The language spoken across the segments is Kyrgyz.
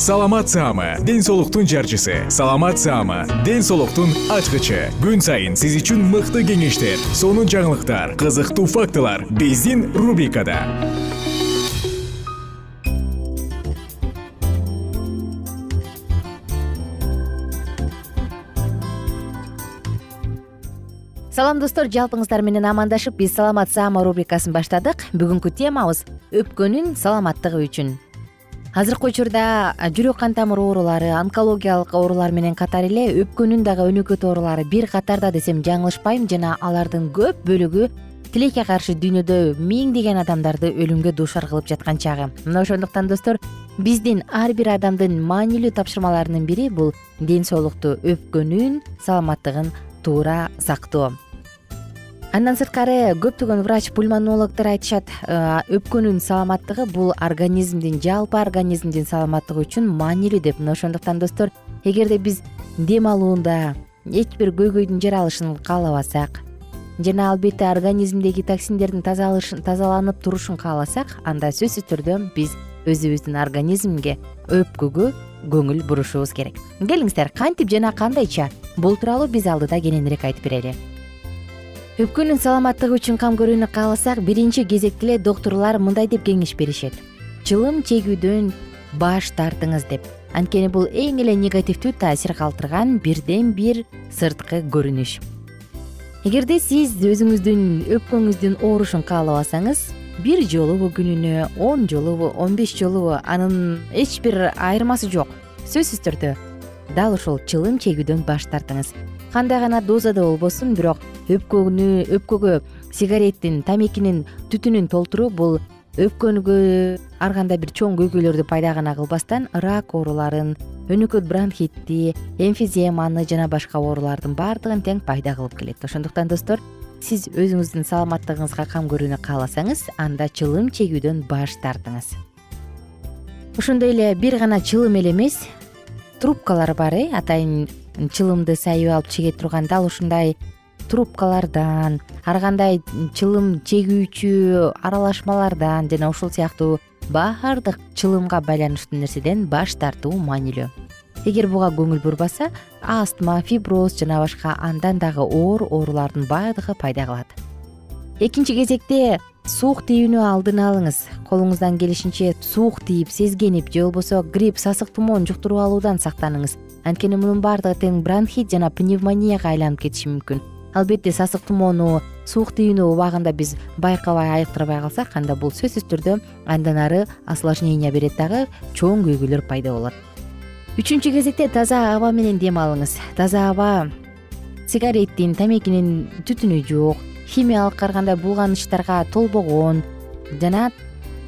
саламат саама ден соолуктун жарчысы. Саламат саама ден соолуктун ачкычы. Күн сайын сиз үчүн мыкты кеңештер сонун жаңылыктар кызыктуу фактылар биздин рубрикада. Салам достор жалпыңыздар менен амандашып биз саламат саама рубрикасын баштадык. Бүгүнкү темабыз өпкөнүн саламаттыгы үчүн азыркы учурда жүрөк кан тамыр оорулары онкологиялык оорулар менен катар эле өпкөнүн дагы өнөкөт оорулары бир катарда десем жаңылышпайм жана алардын көп бөлүгү тилекке каршы дүйнөдө миңдеген адамдарды өлүмгө дуушар кылып жаткан чагы. Мына ошондуктан достор биздин ар бир адамдын маанилүү тапшырмаларынын бири бул ден соолукту өпкөнүн саламаттыгын туура сактоо андан сырткары көптөгөн врач пульмонологдор айтышат э, өпкөнүн саламаттыгы бул организмдин жалпы организмдин саламаттыгы үчүн маанилүү деп. Мына ошондуктан достор эгерде биз дем алуунда эч бир көйгөйдүн жаралышын каалабасак жана албетте организмдеги токсиндердин тазаланып турушун кааласак анда сөзсүз түрдө биз өзүбүздүн организмге өпкөгө көңүл бурушубуз керек. Келиңиздер кантип жана кандайча? Бул тууралуу биз алдыда кененирээк айтып берели өпкөнүн саламаттыгы үчүн кам көрүүнү кааласак биринчи кезекте эле доктурлар мындай деп кеңеш беришет. Чылым чегүүдөн баш тартыңыз деп. Анткени бул эң эле негативдүү таасир калтырган бирден бир сырткы көрүнүш. Эгерде сиз өзүңүздүн өпкөңүздүн оорушун каалабасаңыз бир жолубу күнүнө он жолубу он беш жолубу анын эч бир айырмасы жок. Сөзсүз түрдө. Дал ушул чылым чегүүдөн баш тартыңыз кандай гана дозада болбосун бирок өпкөнү өпкөгө сигареттин тамекинин түтүнүн толтуруу бул өпкөнгө ар кандай бир чоң көйгөйлөрдү пайда гана кылбастан рак ооруларын өнөкөт бронхитти эмфиземаны жана башка оорулардын баардыгын тең пайда кылып келет. Ошондуктан достор сиз өзүңүздүн саламаттыгыңызга кам көрүүнү кааласаңыз анда чылым чегүүдөн баш тартыңыз. Ошондой эле бир гана чылым эле эмес трубкалар бар э атайын чылымды сайып алып чеге турган дал ушундай трубкалардан ар кандай чылым чегүүчү аралашмалардан жана ушул сыяктуу баардык чылымга байланыштуу нерседен баш тартуу маанилүү. Эгер буга көңүл бурбаса астма фиброз жана башка андан дагы оор оорулардын баардыгы пайда кылат экинчи кезекте суук тийүүнү алдын алыңыз. Колуңуздан келишинче суук тийип сезгенип же болбосо грипп сасык тумоон жуктуруп алуудан сактаныңыз. Анткени мунун баардыгы тең бронхит жана пневмонияга айланып кетиши мүмкүн. Албетте сасык тумоону суук тийүүнү убагында биз байкабай айыктырбай калсак анда бул сөзсүз түрдө андан ары осложнение берет дагы чоң көйгөйлөр пайда болот. Үчүнчү кезекте таза аба менен дем алыңыз. Таза аба сигареттин тамекинин түтүнү жок химиялык кандай булганычтарга толбогон. Жана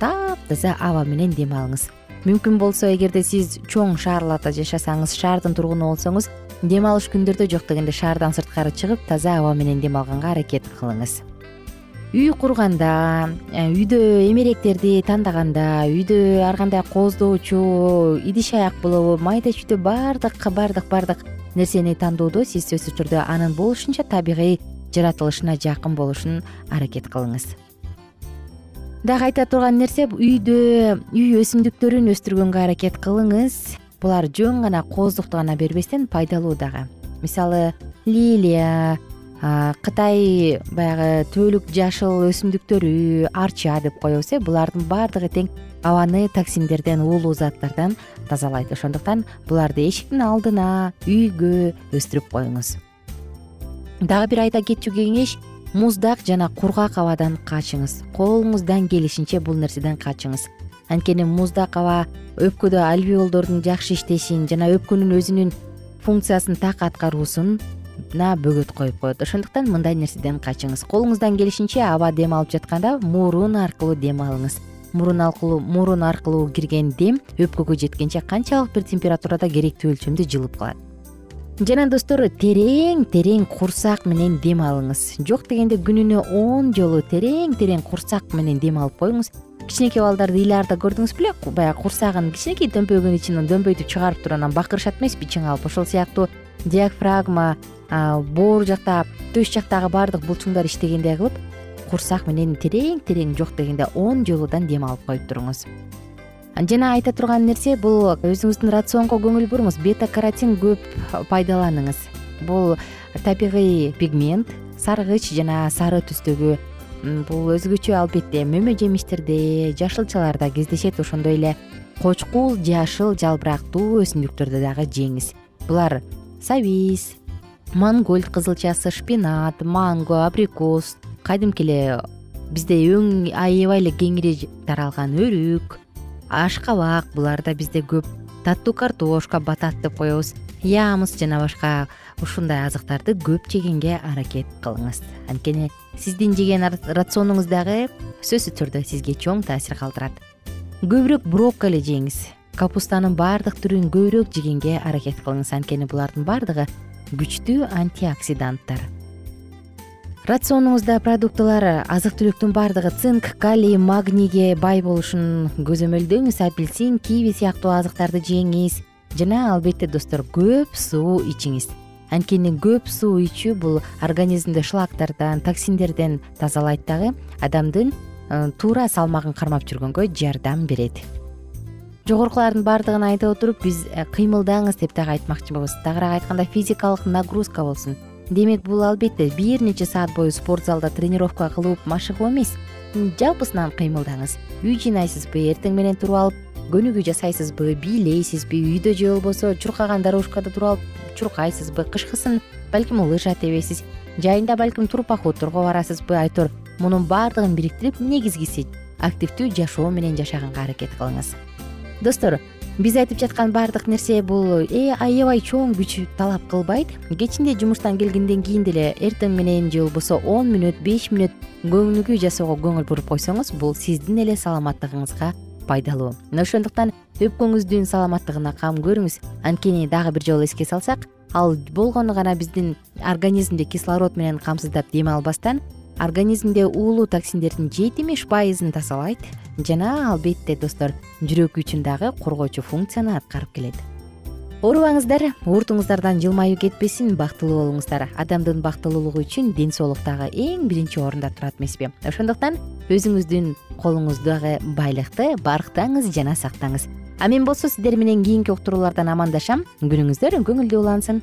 таптаза аба менен дем алыңыз. Мүмкүн болсо эгерде сиз чоң шаарларда жашасаңыз шаардын тургуну болсоңуз дем алыш күндөрдө жок дегенде шаардан сырткары чыгып таза аба менен дем алганга аракет кылыңыз. Үй курганда э, үйдө эмеректерди тандаганда үйдө ар кандай кооздоочу идиш аяк болобу майда чүйдө баардык баардык баардык нерсени тандоодо сиз сөзсүз түрдө анын болушунча табигый жаратылышына жакын болушун аракет кылыңыз. Дагы айта турган нерсе үйдө үй өсүмдүктөрүн өстүргөнгө аракет кылыңыз. Булар жөн гана кооздукту гана бербестен пайдалуу дагы. Мисалы лилия кытай баягы түбөлүк жашыл өсүмдүктөрү арча деп коебуз э булардын баардыгы тең абаны токсиндерден уулуу заттардан тазалайт. Ошондуктан буларды эшиктин алдына үйгө өстүрүп коюңуз дагы бир айта кетчү кеңеш муздак жана кургак абадан качыңыз. Колуңуздан келишинче бул нерседен качыңыз. Анткени муздак аба өпкөдө альвеолдордун жакшы иштешин жана өпкөнүн өзүнүн функциясын так аткаруусун бөгөт коюп коет. Ошондуктан мындай нерседен качыңыз. Колуңуздан келишинче аба дем алып жатканда мурун аркылуу дем алыңыз. Мурун аркылуу мурун аркылуу кирген дем өпкөгө жеткенче канчалык бир температурада керектүү өлчөмдө жылып калат жана достор терең терең курсак менен дем алыңыз. Жок дегенде күнүнө он жолу терең терең курсак менен дем алып коюңуз. Кичинекей балдарды илаарда көрдүңүз беле баягы курсагын кичинекей дөмпөйгөн ичинен дөмпөйдү чыгарып туруп анан бакырышат эмеспи чыңалып ошол сыяктуу диафрагма боор жакта төш жактагы баардык булчуңдар иштегендей кылып курсак менен терең терең жок дегенде он жолудан дем алып коюп туруңуз жана айта турган нерсе бул өзүңүздүн рационго көңүл буруңуз бета каротин көп пайдаланыңыз. Бул табигый пигмент саргыч жана сары түстөгү. Бул өзгөчө албетте мөмө жемиштерде жашылчаларда кездешет ошондой эле. Кочкул жашыл жалбырактуу өсүмдүктөрдү дагы жеңиз. Булар сабиз мангольд кызылчасы шпинат манго абрикос. Кадимки эле бизде эң аябай эле кеңири таралган өрүк ашкабак булар да бизде көп таттуу картошка батат деп коебуз. Ямс жана башка ушундай азыктарды көп жегенге аракет кылыңыз. Анткени сиздин жеген рационуңуз дагы сөзсүз түрдө сизге чоң таасир калтырат. Көбүрөөк брокколи жеңиз. Капустанын баардык түрүн көбүрөөк жегенге аракет кылыңыз. Анткени булардын баардыгы күчтүү антиоксиданттар рационуңузда продуктылар азык түлүктүн баардыгы цинк калий магнийге бай болушун көзөмөлдөңүз апельсин киви сыяктуу азыктарды жеңиз. Жана албетте достор көп суу ичиңиз. Анткени көп суу ичүү бул организмди шлактардан токсиндерден тазалайт дагы адамдын э, туура салмагын кармап жүргөнгө жардам берет. Жогорукулардын баардыгын айтып отуруп биз э, кыймылдаңыз деп дагы айтмакчыбыз тагыраак айтканда физикалык нагрузка болсун демек бул албетте бир нече саат бою спорт залда тренировка кылып машыгуу эмес. Жалпысынан кыймылдаңыз. Үй жыйнайсызбы эртең менен туруп алып көнүгүү жасайсызбы бийлейсизби үйдө же болбосо чуркаган дорожкада туруп алып чуркайсызбы кышкысын балким лыжа тебесиз жайында балким туруп походторго барасызбы айтор. Мунун баардыгын бириктирип негизгиси активдүү жашоо менен жашаганга аракет кылыңыз. Достор биз айтып жаткан баардык нерсе бул э, аябай чоң күч талап кылбайт кечинде жумуштан келгенден кийин деле эртең менен же болбосо он мүнөт беш мүнөт көнүгүү жасоого көңүл буруп койсоңуз бул сиздин эле саламаттыгыңызга пайдалуу. Мына ошондуктан өпкөңүздүн саламаттыгына кам көрүңүз. Анткени дагы бир жолу эске салсак ал болгону гана биздин организмди кислород менен камсыздап дем албастан организмде уулуу токсиндердин жетимиш пайызын тазалайт жана албетте достор жүрөк үчүн дагы коргоочу функцияны аткарып келет. Оорубаңыздар уртуңуздардан жылмаюу кетпесин бактылуу болуңуздар. Адамдын бактылуулугу үчүн ден соолук дагы эң биринчи орунда турат эмеспи. Ошондуктан өзүңүздүн колуңуздагы байлыкты барктаңыз жана сактаңыз. А мен болсо сиздер менен кийинки уктуруулардан амандашам. Күнүңүздөр көңүлдүү улансын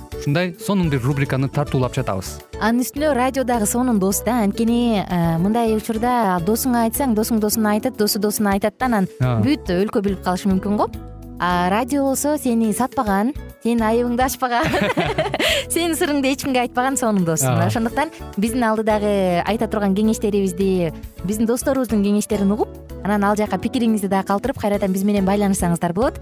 ушундай сонун бир рубриканы тартуулап жатабыз. Анын үстүнө радио дагы сонун дос да анткени э, мындай учурда досуңа айтсаң досуң досуна айтат досу досуна айтат да анан бүт өлкө билип калышы мүмкүн го. А радио болсо сени сатпаган сенин айыбыңды ачпаган сенин сырыңды эч кимге айтпаган сонун дос. Мына ошондуктан биздин алдыдагы айта турган кеңештерибизди биздин досторубуздун кеңештерин угуп анан ал жака пикириңизди дагы калтырып кайрадан биз менен байланышсаңыздар болот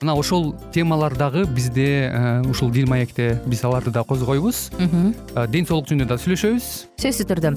мына ошол темалар дагы бизде ушул дил маекте биз аларды да козгойбуз. Ден соолук жөнүндө дагы сүйлөшөбүз. Сөзсүз түрдө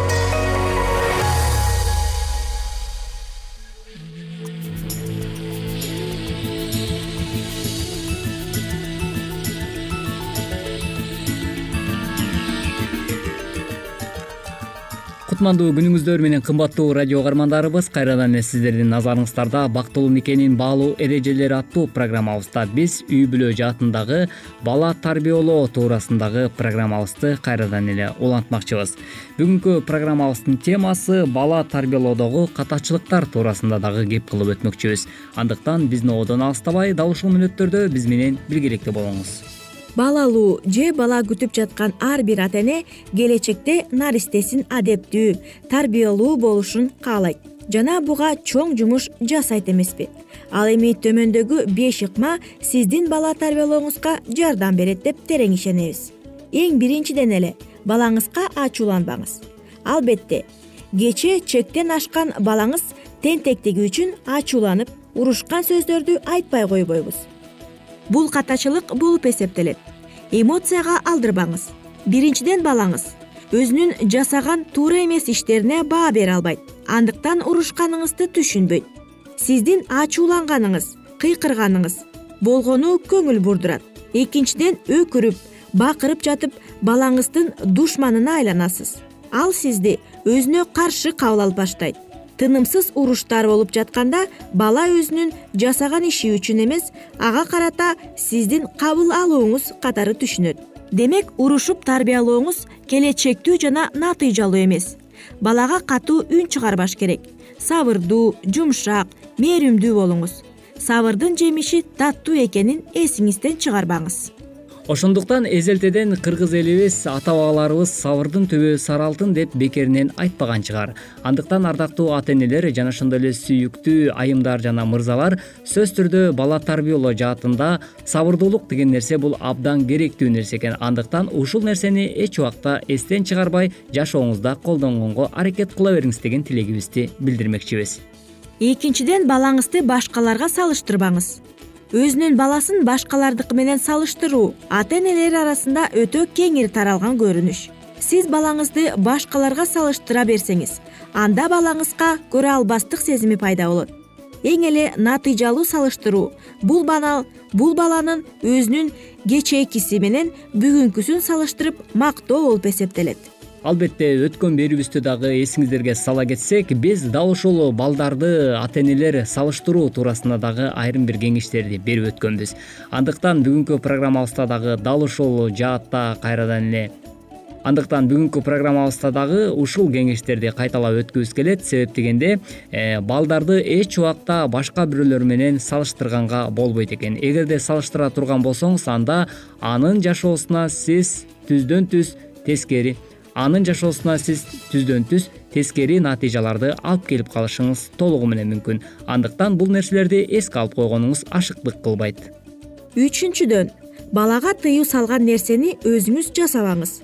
кутмандуу күнүңүздөр менен кымбаттуу радио угармандарыбыз кайрадан эле сиздердин назарыңыздарда бактылуу никенин баалуу эрежелери аттуу программабызда биз үй бүлө жаатындагы бала тарбиялоо туурасындагы программабызды кайрадан эле улантмакчыбыз. Бүгүнкү программабыздын темасы бала тарбиялоодогу катачылыктар туурасында дагы кеп кылып өтмөкчүбүз. Андыктан биздин ободон алыстабай дал ушул мүнөттөрдө биз менен биргеликте болуңуз бала алуу же бала күтүп жаткан ар бир ата эне келечекте наристесин адептүү тарбиялуу болушун каалайт. Жана буга чоң жумуш жасайт эмеспи. Ал эми төмөндөгү беш ыкма сиздин бала тарбиялооңузга жардам берет деп терең ишенебиз эң биринчиден эле балаңызга ачууланбаңыз. Албетте кечээ чектен ашкан балаңыз тентектиги үчүн ачууланып урушкан сөздөрдү айтпай койбойбуз бул катачылык болуп эсептелет. Эмоцияга алдырбаңыз. Биринчиден балаңыз. Өзүнүн жасаган туура эмес иштерине баа бере албайт. Андыктан урушканыңызды түшүнбөйт. Сиздин ачууланганыңыз кыйкырганыңыз болгону көңүл бурдурат. Экинчиден өкүрүп бакырып жатып балаңыздын душманына айланасыз. Ал сизди өзүнө каршы кабыл алып баштайт тынымсыз уруштар болуп жатканда бала өзүнүн жасаган иши үчүн эмес ага карата сиздин кабыл алууңуз катары түшүнөт. Демек урушуп тарбиялооңуз келечектүү жана натыйжалуу эмес. Балага катуу үн чыгарбаш керек. Сабырдуу жумшак мээримдүү болуңуз. Сабырдын жемиши таттуу экенин эсиңизден чыгарбаңыз ошондуктан эзелтеден кыргыз элибиз ата бабаларыбыз сабырдын түбү сары алтын деп бекеринен айтпаган чыгар. Андыктан ардактуу ата энелер жана ошондой эле сүйүктүү айымдар жана мырзалар сөзсүз түрдө бала тарбиялоо жаатында сабырдуулук деген нерсе бул абдан керектүү нерсе экен. Андыктан ушул нерсени эч убакта эстен чыгарбай жашооңузда колдонгонго аракет кыла бериңиз деген тилегибизди билдирмекчибиз. Экинчиден балаңызды башкаларга салыштырбаңыз өзүнүн баласын башкалардыкы менен салыштыруу ата энелер арасында өтө кеңири таралган көрүнүш. Сиз балаңызды башкаларга салыштыра берсеңиз анда балаңызга көрө албастык сезими пайда болот. Эң эле натыйжалуу салыштыруу бул бул баланын өзүнүн кечээкиси менен бүгүнкүсүн салыштырып мактоо болуп эсептелет албетте өткөн берүүбүздө дагы эсиңиздерге сала кетсек биз дал ошол балдарды ата энелер салыштыруу туурасында дагы айрым бир кеңештерди берип өткөнбүз. Андыктан бүгүнкү программабызда дагы дал ошол жаатта кайрадан эле андыктан бүгүнкү программабызда дагы ушул кеңештерди кайталап өткүбүз келет. Себеп дегенде э, балдарды эч убакта башка бирөөлөр менен салыштырганга болбойт экен. Эгерде салыштыра турган болсоңуз анда анын жашоосуна сиз түздөн түз тескери анын жашоосуна сиз түздөн түз тескери натыйжаларды алып келип калышыңыз толугу менен мүмкүн. Андыктан бул нерселерди эске алып койгонуңуз ашыктык кылбайт. Үчүнчүдөн балага тыюу салган нерсени өзүңүз жасабаңыз.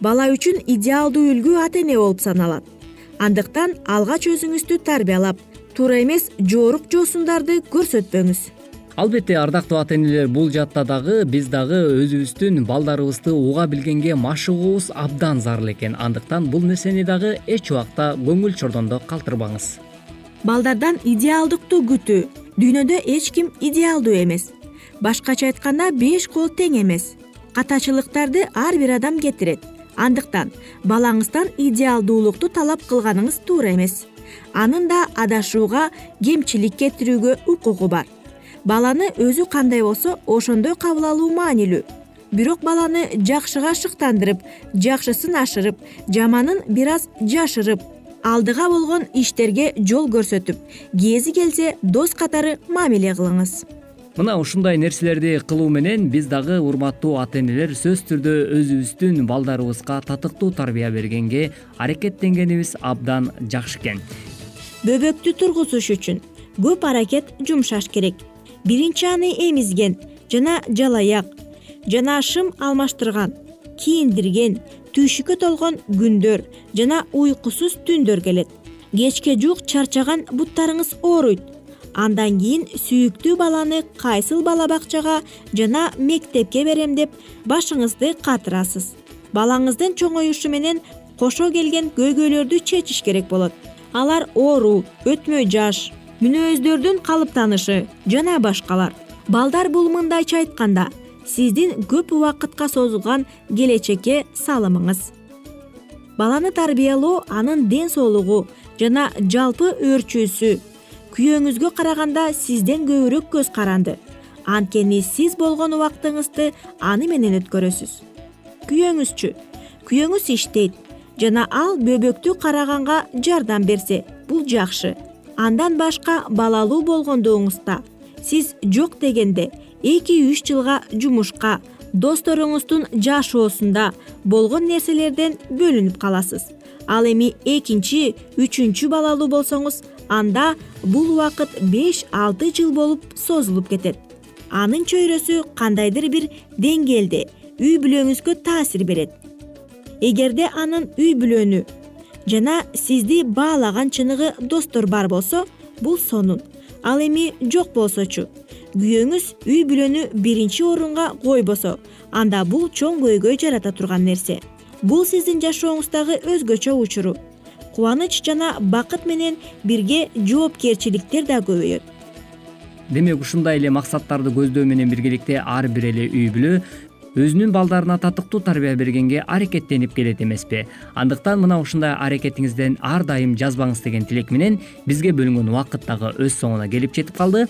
Бала үчүн идеалдуу үлгү ата эне болуп саналат. Андыктан алгач өзүңүздү тарбиялап туура эмес жоорук жоосундарды көрсөтпөңүз албетте ардактуу ата энелер бул жаатта дагы биз дагы өзүбүздүн балдарыбызды уга билгенге машыгуубуз абдан зарыл экен. Андыктан бул нерсени дагы эч убакта көңүл чордондо калтырбаңыз. Балдардан идеалдыкту күтүү. Дүйнөдө эч ким идеалдуу эмес. Башкача айтканда беш кол тең эмес. Катачылыктарды ар бир адам кетирет. Андыктан балаңыздан идеалдуулукту талап кылганыңыз туура эмес. Анын да адашууга кемчилик кетирүүгө укугу бар баланы өзү кандай болсо ошондой кабыл алуу маанилүү. Бирок баланы жакшыга шыктандырып жакшысын ашырып жаманын бир аз жашырып алдыга болгон иштерге жол көрсөтүп кези келсе дос катары мамиле кылыңыз. Мына ушундай нерселерди кылуу менен биз дагы урматтуу ата энелер сөзсүз түрдө өзүбүздүн балдарыбызга татыктуу тарбия бергенге аракеттенгенибиз абдан жакшы экен. Бөбөктү тургузуш үчүн көп аракет жумшаш керек биринчи аны эмизген жана жалаяк жана шым алмаштырган кийиндирген түйшүккө толгон күндөр жана уйкусуз түндөр келет. Кечке жуук чарчаган буттарыңыз ооруйт. Андан кийин сүйүктүү баланы кайсыл бала бакчага жана мектепке берем деп башыңызды катырасыз. Балаңыздын чоңоюшу менен кошо келген көйгөйлөрдү чечиш керек болот. Алар оору өтмөй жаш мүнөздөрдүн калыптанышы жана башкалар. Балдар бул мындайча айтканда сиздин көп убакытка созулган келечекке салымыңыз. Баланы тарбиялоо анын ден соолугу жана жалпы өөрчүүсү күйөөңүзгө караганда сизден көбүрөөк көз каранды. Анткени сиз болгон убактыңызды аны менен өткөрөсүз. Күйөөңүзчү. Күйөөңүз иштейт жана ал бөбөктү караганга жардам берсе бул жакшы андан башка балалуу болгондугуңузда. Сиз жок дегенде эки үч жылга жумушка досторуңуздун жашоосунда болгон нерселерден бөлүнүп каласыз. Ал эми экинчи үчүнчү балалуу болсоңуз анда бул убакыт беш алты жыл болуп созулуп кетет. Анын чөйрөсү кандайдыр бир деңгээлде үй бүлөңүзгө таасир берет. Эгерде анын үй бүлөнү жана сизди баалаган чыныгы достор бар болсо бул сонун. Ал эми жок болсочу күйөөңүз үй бүлөнү биринчи орунга койбосо анда бул чоң көйгөй жарата турган нерсе. Бул сиздин жашооңуздагы өзгөчө учуру. Кубаныч жана бакыт менен бирге жоопкерчиликтер да көбөйөт. Демек ушундай эле максаттарды көздөө менен биргеликте ар бир эле үй бүлө өзүнүн балдарына татыктуу тарбия бергенге аракеттенип келет эмеспи. Андыктан мына ушундай аракетиңизден ар дайым жазбаңыз деген тилек менен бизге бөлүнгөн убакыт дагы өз соңуна келип жетип калды.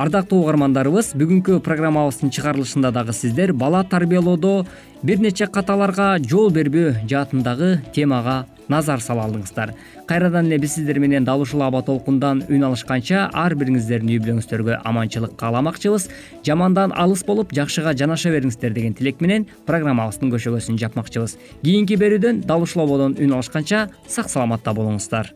Ардактуу угармандарыбыз бүгүнкү программабыздын чыгарылышында дагы сиздер бала тарбиялоодо бир нече каталарга жол бербөө жаатындагы темага назар сала алдыңыздар кайрадан эле биз сиздер менен дал ушул аба толкундан үн алышканча ар бириңиздердин үй бүлөңүздөргө аманчылык кааламакчыбыз. Жамандан алыс болуп жакшыга жанаша бериңиздер деген тилек менен программабыздын көшөгөсүн жапмакчыбыз. Кийинки берүүдөн дал ушул ободон үн алышканча сак саламатта болуңуздар.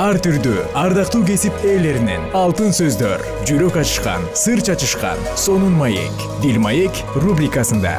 Ар түрдүү ардактуу кесип ээлеринен алтын сөздөр жүрөк ачышкан сыр чачышкан сонун маек дил маек рубрикасында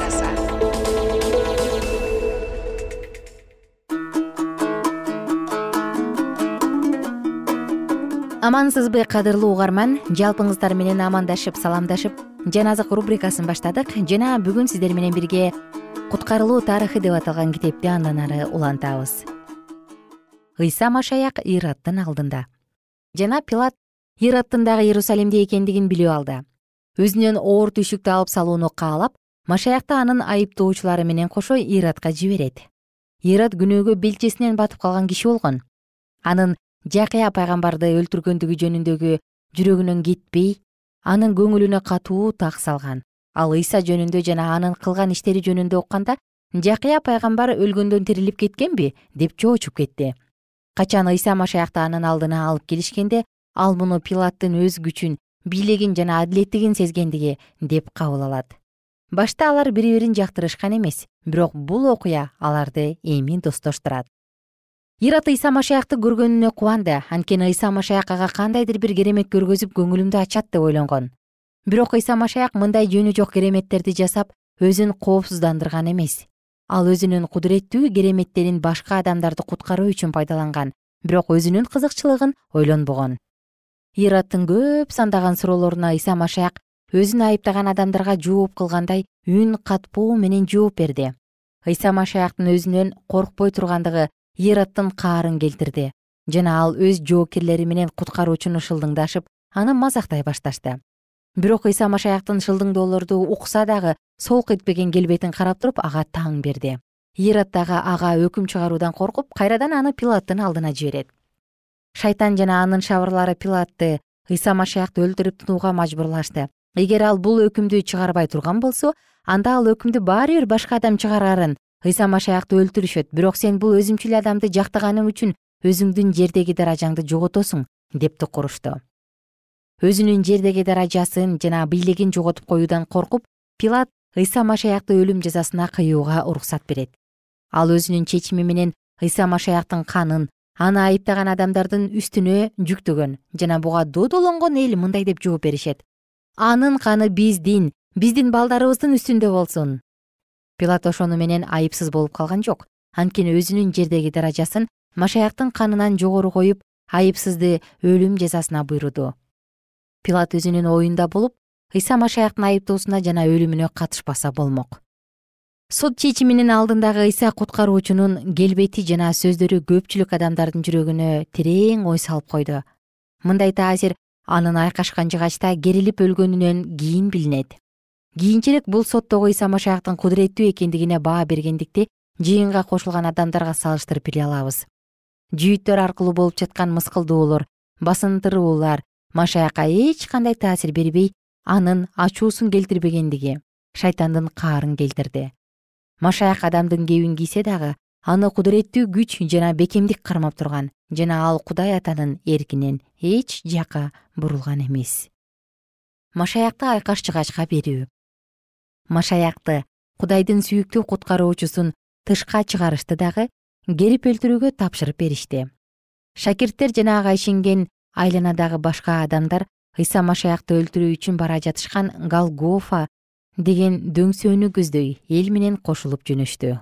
амансызбы кадырлуу угарман. Жалпыңыздар менен амандашып саламдашып жан азык рубрикасын баштадык. Жана бүгүн сиздер менен бирге куткарылуу тарыхы деп аталган китепти андан ары улантабыз. Ыйса машаяк ираттын алдында. Жана пилат ираттын дагы иерусалимде экендигин билип алды өзүнөн оор түйшүктү алып салууну каалап машаякты анын айыптоочулары менен кошо иратка жиберет. Ират күнөөгө белчесинен батып калган киши болгон. Анын жакыя пайгамбарды өлтүргөндүгү жөнүндөгү жүрөгүнөн кетпей анын көңүлүнө катуу так салган. Ал ыйса жөнүндө жана анын кылган иштери жөнүндө укканда жакыя пайгамбар өлгөндөн тирилип кеткенби? деп чоочуп кетти. Качан ыйса машаякты анын алдына алып келишкенде ал муну пилаттын өз күчүн бийлигин жана адилеттигин сезгендиги деп кабыл алат. Башта алар бири бирин жактырышкан эмес бирок бул окуя аларды эми достоштурат ират ыйса машаякты көргөнүнө кубанды анткени ыйса машаяк ага кандайдыр бир керемет көргөзүп көңүлүмдү ачат деп ойлонгон. Бирок ыйса машаяк мындай жөнү жок кереметтерди жасап өзүн коопсуздандырган эмес. Ал өзүнүн кудуреттүү кереметтерин башка адамдарды куткаруу үчүн пайдаланган бирок өзүнүн кызыкчылыгын ойлонбогон. Ираттын көп сандаган суроолоруна ыйса машаяк өзүн айыптаган адамдарга жооп кылгандай үн катпоо менен жооп берди. Ыйса машаяктын өзүнөн коркпой тургандыгы ираттын каарын келтирди. Жана ал өз жоокерлери менен куткаруучуну шылдыңдашып аны мазактай башташты. Бирок ыйса машаяктын шылдыңдоолорду укса дагы солк этпеген келбетин карап туруп ага таң берди. Ират дагы ага өкүм чыгаруудан коркуп кайрадан аны пилаттын алдына жиберет. Шайтан жана анын шабырлары пилатты ыйса машаякты өлтүрүп тынууга мажбурлашты. Эгер ал бул өкүмдү чыгарбай турган болсо анда ал өкүмдү баары бир башка адам чыгарарын ыйса машаякты өлтүрүшөт. Бирок сен бул өзүмчүл адамды жактаганың үчүн өзүңдүн жердеги даражаңды жоготосуң деп тукурушту өзүнүн жердеги даражасын жана бийлигин жоготуп коюудан коркуп пилат ыйса машаякты өлүм жазасына кыюуга уруксат берет. Ал өзүнүн чечими менен ыйса машаяктын канын аны айыптаган адамдардын үстүнө жүктөгөн жана буга додолонгон эл мындай деп жооп беришет. Анын каны биздин биздин балдарыбыздын үстүндө болсун пилат ошону менен айыпсыз болуп калган жок. Анткени өзүнүн жердеги даражасын машаяктын канынан жогору коюп айыпсызды өлүм жазасына буйруду. Пилат өзүнүн оюнда болуп ыйса машаяктын айыптоосуна жана өлүмүнө катышпаса болмок. Сот чечиминин алдындагы ыйса куткаруучунун келбети жана сөздөрү көпчүлүк адамдардын жүрөгүнө терең ой салып койду. Мындай таасир анын айкашкан жыгачта керилип өлгөнүнөн кийин билинет кийинчерээк бул соттогу ыйса машаяктын кудуреттүү экендигине баа бергендикти жыйынга кошулган адамдарга салыштырып биле алабыз. Жүйүттөр аркылуу болуп жаткан мыскылдоолор басынтыруулар машаякка эч кандай таасир бербей анын ачуусун келтирбегендиги шайтандын каарын келтирди. Машаяк адамдын кебин кийсе дагы аны кудуреттүү күч жана бекемдик кармап турган жана ал кудай атанын эркинен эч жакка бурулган эмес. Машаякты айкаш жыгачка берүү машаякты кудайдын сүйүктүү куткаруучусун тышка чыгарышты дагы керип өлтүрүүгө тапшырып беришти. Шакирттер жана ага ишенген айланадагы башка адамдар ыйса машаякты өлтүрүү үчүн бара жатышкан галгофа деген дөңсөөнү көздөй эл менен кошулуп жөнөштү.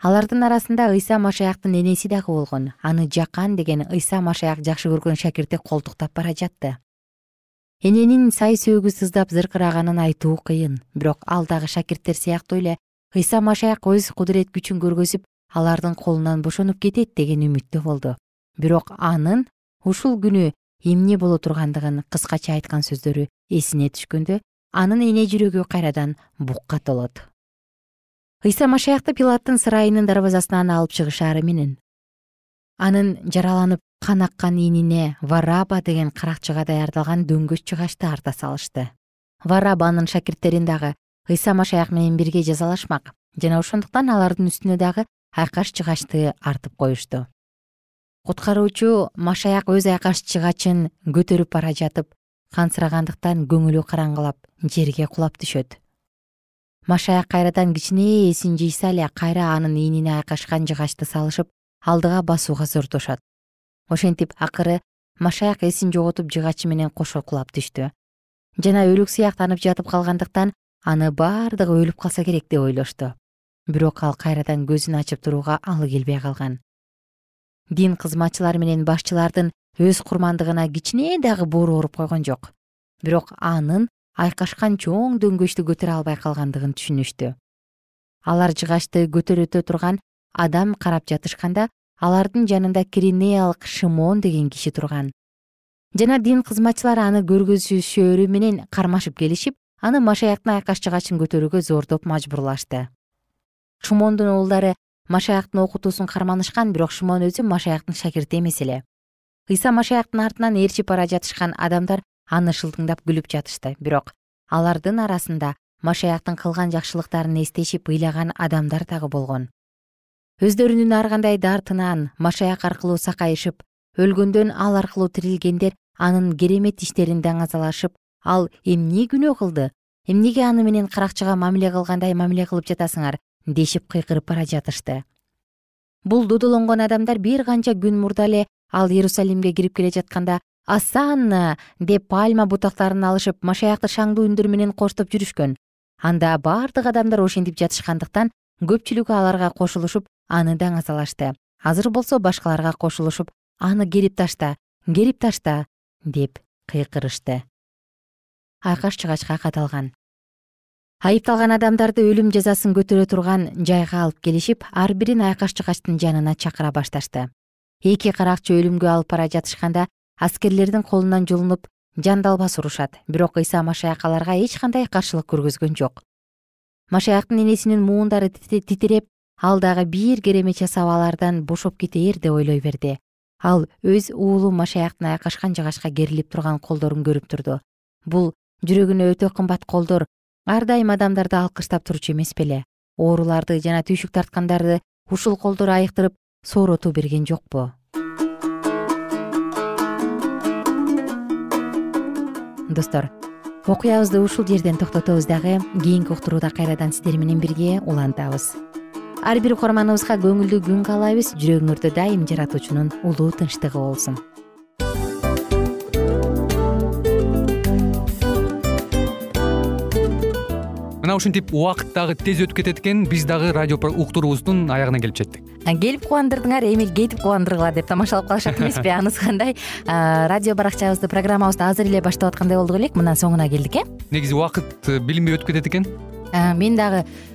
Алардын арасында ыйса машаяктын энеси дагы болгон аны жакан деген ыйса машаяк жакшы көргөн шакирти колтуктап бара жатты эненин сай сөөгү сыздап зыркыраганын айтуу кыйын. Бирок ал дагы шакирттер сыяктуу эле ыйса машаяк өз кудурет күчүн көргөзүп алардын колунан бошонуп кетет деген үмүттө болду. Бирок анын ушул күнү эмне боло тургандыгын кыскача айткан сөздөрү эсине түшкөндө анын эне жүрөгү кайрадан букка толот. Ыйса машаякты пилаттын сарайынын дарбазасынан алып чыгышаары менен. Анын жараланып кан аккан ийнине вараба деген каракчыга даярдалган дөңгөч жыгачты арта салышты. Варабанын шакирттерин дагы ыйса машаяк менен бирге жазалашмак жана ошондуктан алардын үстүнө дагы айкаш жыгачты артып коюшту. Куткаруучу машаяк өз айкаш жыгачын көтөрүп бара жатып кансырагандыктан көңүлү караңгылап жерге кулап түшөт. Машаяк кайрадан кичине эсин жыйса эле кайра анын ийнине айкашкан жыгачты салышып алдыга басууга зордошот ошентип акыры машаяк эсин жоготуп жыгачы менен кошо кулап түштү. Жана өлүк сыяктанып жатып калгандыктан аны баардыгы өлүп калса керек деп ойлошту. Бирок ал кайрадан көзүн ачып турууга алы келбей калган. Дин кызматчылар менен башчылардын өз курмандыгына кичине дагы боору ооруп койгон жок. Бирок анын айкашкан чоң дөңгөчтү көтөрө албай калгандыгын түшүнүштү. Алар жыгачты көтөрөтө турган адам карап жатышканда алардын жанында киринеялык шымон деген киши турган. Жана дин кызматчылары аны көргөзүшөрү менен кармашып келишип аны машаяктын айкаш жыгачын көтөрүүгө зордоп мажбурлашты. Шымондун уулдары машаяктын окутуусун карманышкан бирок шымон өзү машаяктын шакирти эмес эле. Ыйса машаяктын артынан ээрчип бара жатышкан адамдар аны шылтыңдап күлүп жатышты. Бирок алардын арасында машаяктын кылган жакшылыктарын эстешип ыйлаган адамдар дагы болгон өздөрүнүн ар кандай дартынан машаяк аркылуу сакайышып өлгөндөн ал аркылуу тирилгендер анын керемет иштерин даңазалашып ал эмне күнөө кылды? Эмнеге аны менен каракчыга мамиле кылгандай мамиле кылып жатасыңар? Дешип кыйкырып бара жатышты. Бул додолонгон адамдар бир канча күн мурда эле ал иерусалимге кирип келе жатканда асанна деп пальма бутактарын алышып машаякты шаңдуу үндөр менен коштоп жүрүшкөн. Анда баардык адамдар ошентип жатышкандыктан көпчүлүгү аларга кошулушуп аны даңазалашты азыр болсо башкаларга кошулушуп аны керип ташта керип ташта! деп кыйкырышты. Айкаш жыгачка кадалган айыпталган адамдарды өлүм жазасын көтөрө турган жайга алып келишип ар бирин айкаш жыгачтын жанына чакыра башташты. Эки каракчы өлүмгө алып бара жатышканда аскерлердин колунан жулунуп жандалбас урушат. Бирок ыйса машаяк аларга эч кандай каршылык көргөзгөн жок. Машаяктын энесинин муундары титиреп ал дагы бир керемет жасап алардан бошоп кетээр деп ойлой берди. Ал өз уулу машаяктын айкашкан жыгачка керилип турган колдорун көрүп турду. Бул жүрөгүнө өтө кымбат колдор ар дайым адамдарды алкыштап турчу эмес беле. Ооруларды жана түйшүк тарткандарды ушул колдор айыктырып сооротуу берген жокпу. Достор окуябызды ушул жерден токтотобуз дагы кийинки уктурууда кайрадан сиздер менен бирге улантабыз ар бир угарманыбызга көңүлдүү күн каалайбыз. Жүрөгүңөрдө дайым жаратуучунун улуу тынчтыгы болсун. Мына ушинтип убакыт дагы тез өтүп кетет экен. Биз дагы радио уктуруубуздун аягына келип жеттик келип кубандырдыңар эми кетип кубандыргыла деп тамашалап калышат эмеспи анысы кандай? Радио баракчабызды программабызды азыр эле баштап аткандай болдук элек. Мына соңуна келдик э? Негизи убакыт э, билинбей өтүп кетет экен? Мен дагы